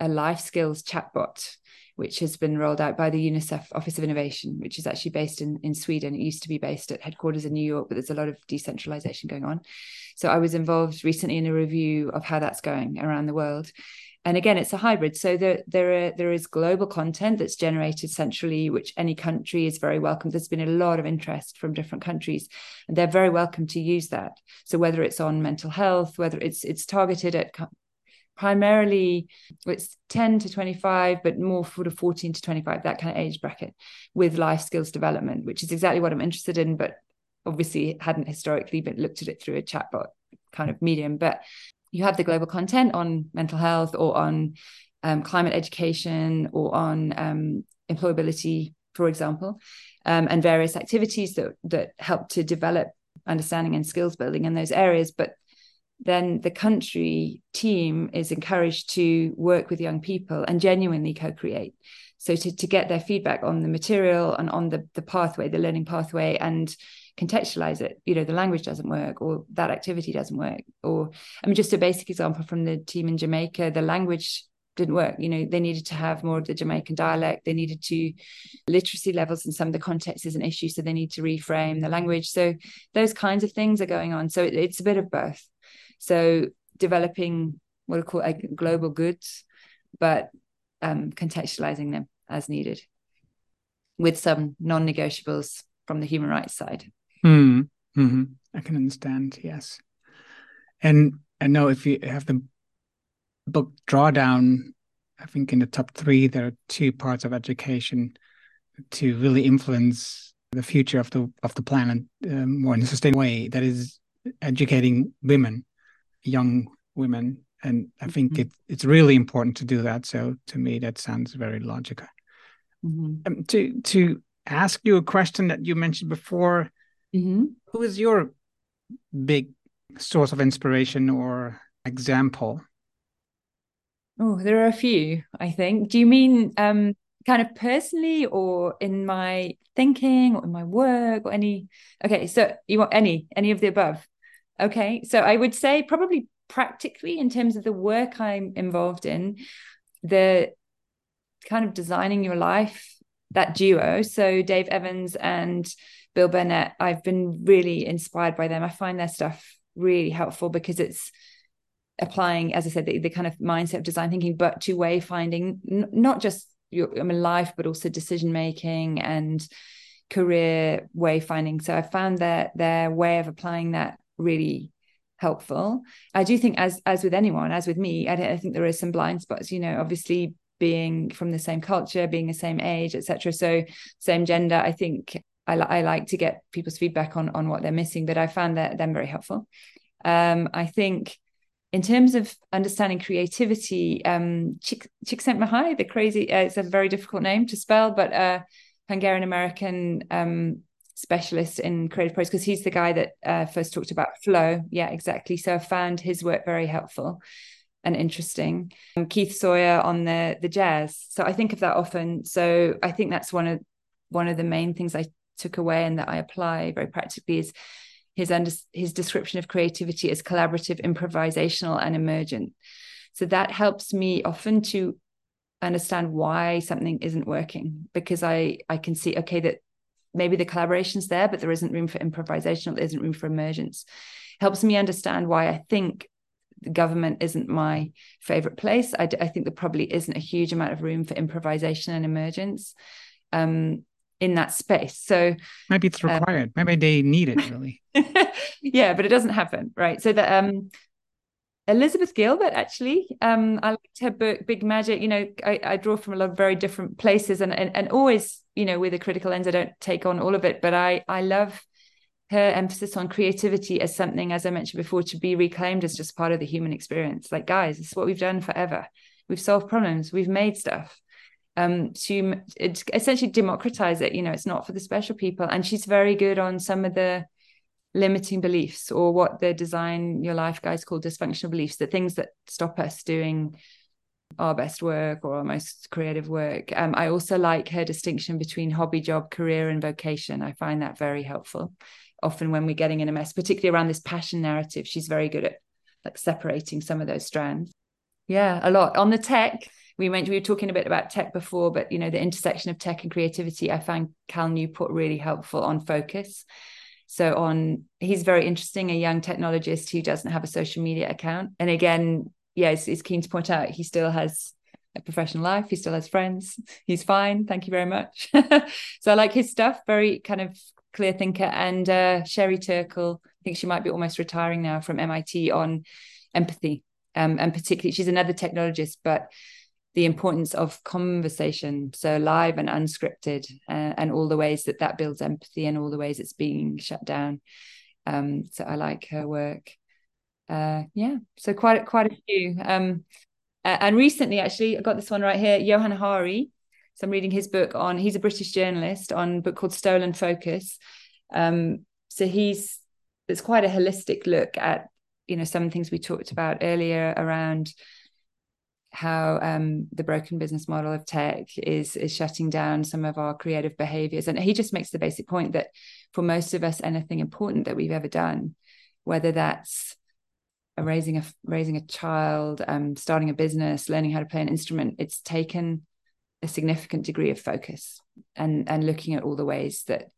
a life skills chatbot, which has been rolled out by the UNICEF Office of Innovation, which is actually based in, in Sweden. It used to be based at headquarters in New York, but there's a lot of decentralization going on. So I was involved recently in a review of how that's going around the world and again it's a hybrid so there there are, there is global content that's generated centrally which any country is very welcome there's been a lot of interest from different countries and they're very welcome to use that so whether it's on mental health whether it's it's targeted at primarily it's 10 to 25 but more sort of 14 to 25 that kind of age bracket with life skills development which is exactly what i'm interested in but obviously hadn't historically been looked at it through a chatbot kind of medium but you have the global content on mental health or on um, climate education or on um, employability, for example, um, and various activities that that help to develop understanding and skills building in those areas. But then the country team is encouraged to work with young people and genuinely co-create. So to, to get their feedback on the material and on the, the pathway, the learning pathway, and contextualize it you know the language doesn't work or that activity doesn't work or i mean just a basic example from the team in jamaica the language didn't work. You know they needed to have more of the jamaican dialect. They needed to literacy levels in some of the contexts is an issue so they need to reframe the language. So those kinds of things are going on. So it, it's a bit of both so developing what are called like global goods but um, contextualizing them as needed with some non-negotiables from the human rights side. Mm, hmm I can understand. Yes, and I know if you have the book Drawdown, I think in the top three there are two parts of education to really influence the future of the of the planet um, more in a sustainable way. That is educating women, young women, and I think mm-hmm. it, it's really important to do that. So to me, that sounds very logical. Mm-hmm. Um, to to ask you a question that you mentioned before Mm-hmm. Who is your big source of inspiration or example? Oh, there are a few, I think. Do you mean um, kind of personally or in my thinking or in my work or any? Okay, so you want any, any of the above? Okay, so I would say probably practically in terms of the work I'm involved in, the kind of designing your life, that duo. So Dave Evans and Bill Burnett, I've been really inspired by them. I find their stuff really helpful because it's applying, as I said, the, the kind of mindset of design thinking, but to wayfinding, n- not just your I mean, life, but also decision making and career wayfinding. So I found that their way of applying that really helpful. I do think, as as with anyone, as with me, I, I think there is some blind spots. You know, obviously being from the same culture, being the same age, etc. So same gender. I think I, I like to get people's feedback on on what they're missing, but I found that them very helpful. Um, I think in terms of understanding creativity, um, Csikszentmihalyi, the crazy, uh, it's a very difficult name to spell, but uh, Hungarian American um, specialist in creative process, because he's the guy that uh, first talked about flow. Yeah, exactly. So I found his work very helpful and interesting. Keith Sawyer on the the jazz. So I think of that often. So I think that's one of one of the main things I took away and that I apply very practically is his under, his description of creativity as collaborative, improvisational, and emergent. So that helps me often to understand why something isn't working because I I can see okay that maybe the collaboration's there, but there isn't room for improvisation, or there isn't room for emergence. Helps me understand why I think the government isn't my favorite place. I, I think there probably isn't a huge amount of room for improvisation and emergence. Um, in that space. So maybe it's um, required. Um, maybe they need it really. yeah, but it doesn't happen, right? So that um Elizabeth Gilbert, actually, um, I liked her book Big Magic. You know, I, I draw from a lot of very different places, and, and and always, you know, with a critical lens, I don't take on all of it, but I I love her emphasis on creativity as something, as I mentioned before, to be reclaimed as just part of the human experience. Like, guys, it's what we've done forever. We've solved problems. We've made stuff um, to essentially democratize it. You know, it's not for the special people. And she's very good on some of the limiting beliefs or what the design your life guys call dysfunctional beliefs, the things that stop us doing our best work or our most creative work. Um, I also like her distinction between hobby, job, career, and vocation. I find that very helpful. Often when we're getting in a mess, particularly around this passion narrative, she's very good at like separating some of those strands. Yeah, a lot on the tech. We went. We were talking a bit about tech before, but you know the intersection of tech and creativity. I find Cal Newport really helpful on focus. So on, he's very interesting, a young technologist who doesn't have a social media account, and again, yeah, is keen to point out he still has a professional life. He still has friends. He's fine. Thank you very much. so I like his stuff. Very kind of clear thinker. And uh, Sherry Turkle, I think she might be almost retiring now from MIT on empathy. Um, and particularly, she's another technologist, but the importance of conversation, so live and unscripted, uh, and all the ways that that builds empathy and all the ways it's being shut down. Um, so I like her work uh, yeah, so quite quite a few. Um, and recently, actually, I got this one right here, Johann Hari. So I'm reading his book on. He's a British journalist on a book called Stolen Focus. Um, so he's it's quite a holistic look at you know some things we talked about earlier around how um, the broken business model of tech is is shutting down some of our creative behaviors and he just makes the basic point that for most of us anything important that we've ever done whether that's raising a raising a child, um, starting a business, learning how to play an instrument, it's taken a significant degree of focus and and looking at all the ways that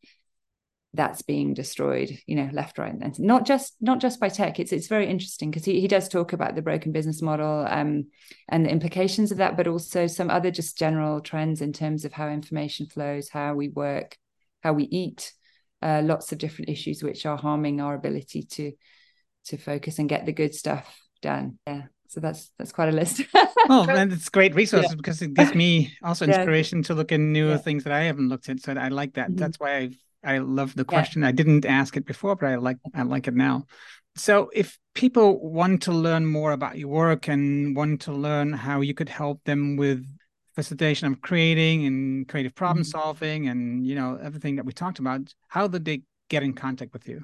that's being destroyed you know left right and not just not just by tech it's it's very interesting because he, he does talk about the broken business model um, and the implications of that but also some other just general trends in terms of how information flows how we work how we eat uh, lots of different issues which are harming our ability to to focus and get the good stuff done. Yeah. So that's that's quite a list. oh, and it's great resources yeah. because it gives me also inspiration yeah. to look in newer yeah. things that I haven't looked at. So I like that. Mm-hmm. That's why I I love the question. I didn't ask it before, but I like I like it now. So if people want to learn more about your work and want to learn how you could help them with facilitation of creating and creative problem mm-hmm. solving and you know everything that we talked about, how do they get in contact with you?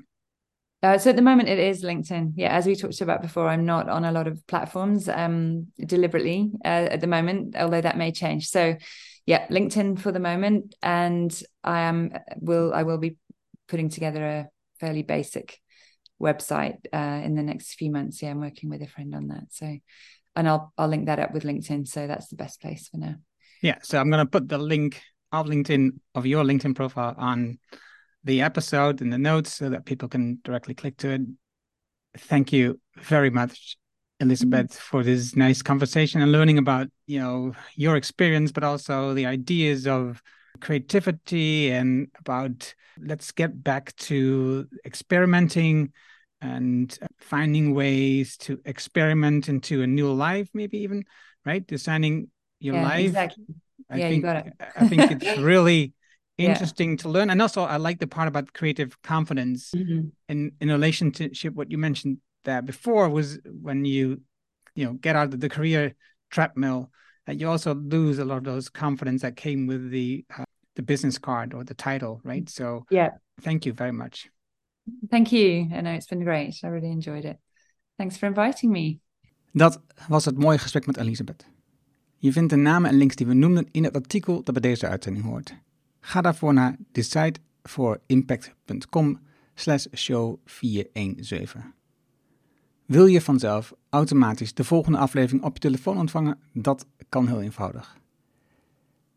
Uh, so at the moment, it is LinkedIn. Yeah, as we talked about before, I'm not on a lot of platforms um, deliberately uh, at the moment, although that may change. So, yeah, LinkedIn for the moment, and I am will I will be putting together a fairly basic website uh, in the next few months. Yeah, I'm working with a friend on that. So, and I'll I'll link that up with LinkedIn. So that's the best place for now. Yeah. So I'm going to put the link of LinkedIn of your LinkedIn profile on the episode in the notes so that people can directly click to it. Thank you very much, Elizabeth, mm-hmm. for this nice conversation and learning about you know your experience, but also the ideas of creativity and about let's get back to experimenting and finding ways to experiment into a new life, maybe even right designing your yeah, life. Exactly. I yeah, think, you got it. I think it's really interesting yeah. to learn and also i like the part about creative confidence mm-hmm. in in relationship what you mentioned there before was when you you know get out of the career treadmill that you also lose a lot of those confidence that came with the uh, the business card or the title right so yeah thank you very much thank you i know it's been great i really enjoyed it thanks for inviting me dat was het mooie gesprek met Elizabeth. Je vindt de namen en links die we noemden in het artikel dat bij deze uitzending hoort. Ga daarvoor naar decideforimpact.com slash show 417. Wil je vanzelf automatisch de volgende aflevering op je telefoon ontvangen? Dat kan heel eenvoudig.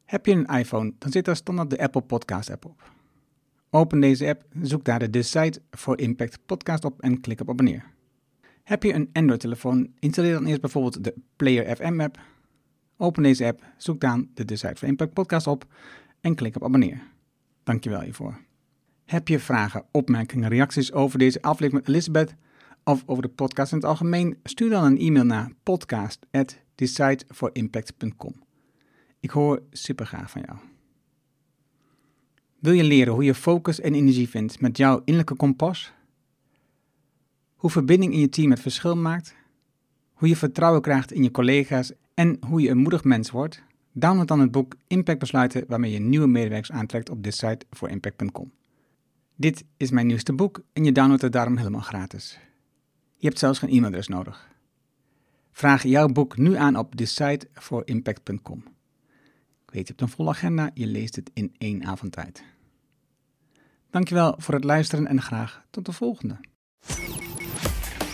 Heb je een iPhone, dan zit daar standaard de Apple Podcast app op. Open deze app, zoek daar de Decide for Impact podcast op en klik op abonneer. Heb je een Android-telefoon, installeer dan eerst bijvoorbeeld de Player FM app. Open deze app, zoek dan de Decide for Impact podcast op en klik op abonneer. Dankjewel hiervoor. Heb je vragen, opmerkingen, reacties over deze aflevering met Elizabeth of over de podcast in het algemeen? Stuur dan een e-mail naar podcast@decideforimpact.com. Ik hoor super graag van jou. Wil je leren hoe je focus en energie vindt met jouw innerlijke kompas? Hoe verbinding in je team het verschil maakt? Hoe je vertrouwen krijgt in je collega's en hoe je een moedig mens wordt? Download dan het boek Impact Besluiten waarmee je nieuwe medewerkers aantrekt op decide4impact.com. Dit is mijn nieuwste boek en je downloadt het daarom helemaal gratis. Je hebt zelfs geen e-mailadres nodig. Vraag jouw boek nu aan op decideforimpact.com. Ik weet, je hebt een volle agenda, je leest het in één avond tijd. Dankjewel voor het luisteren en graag tot de volgende.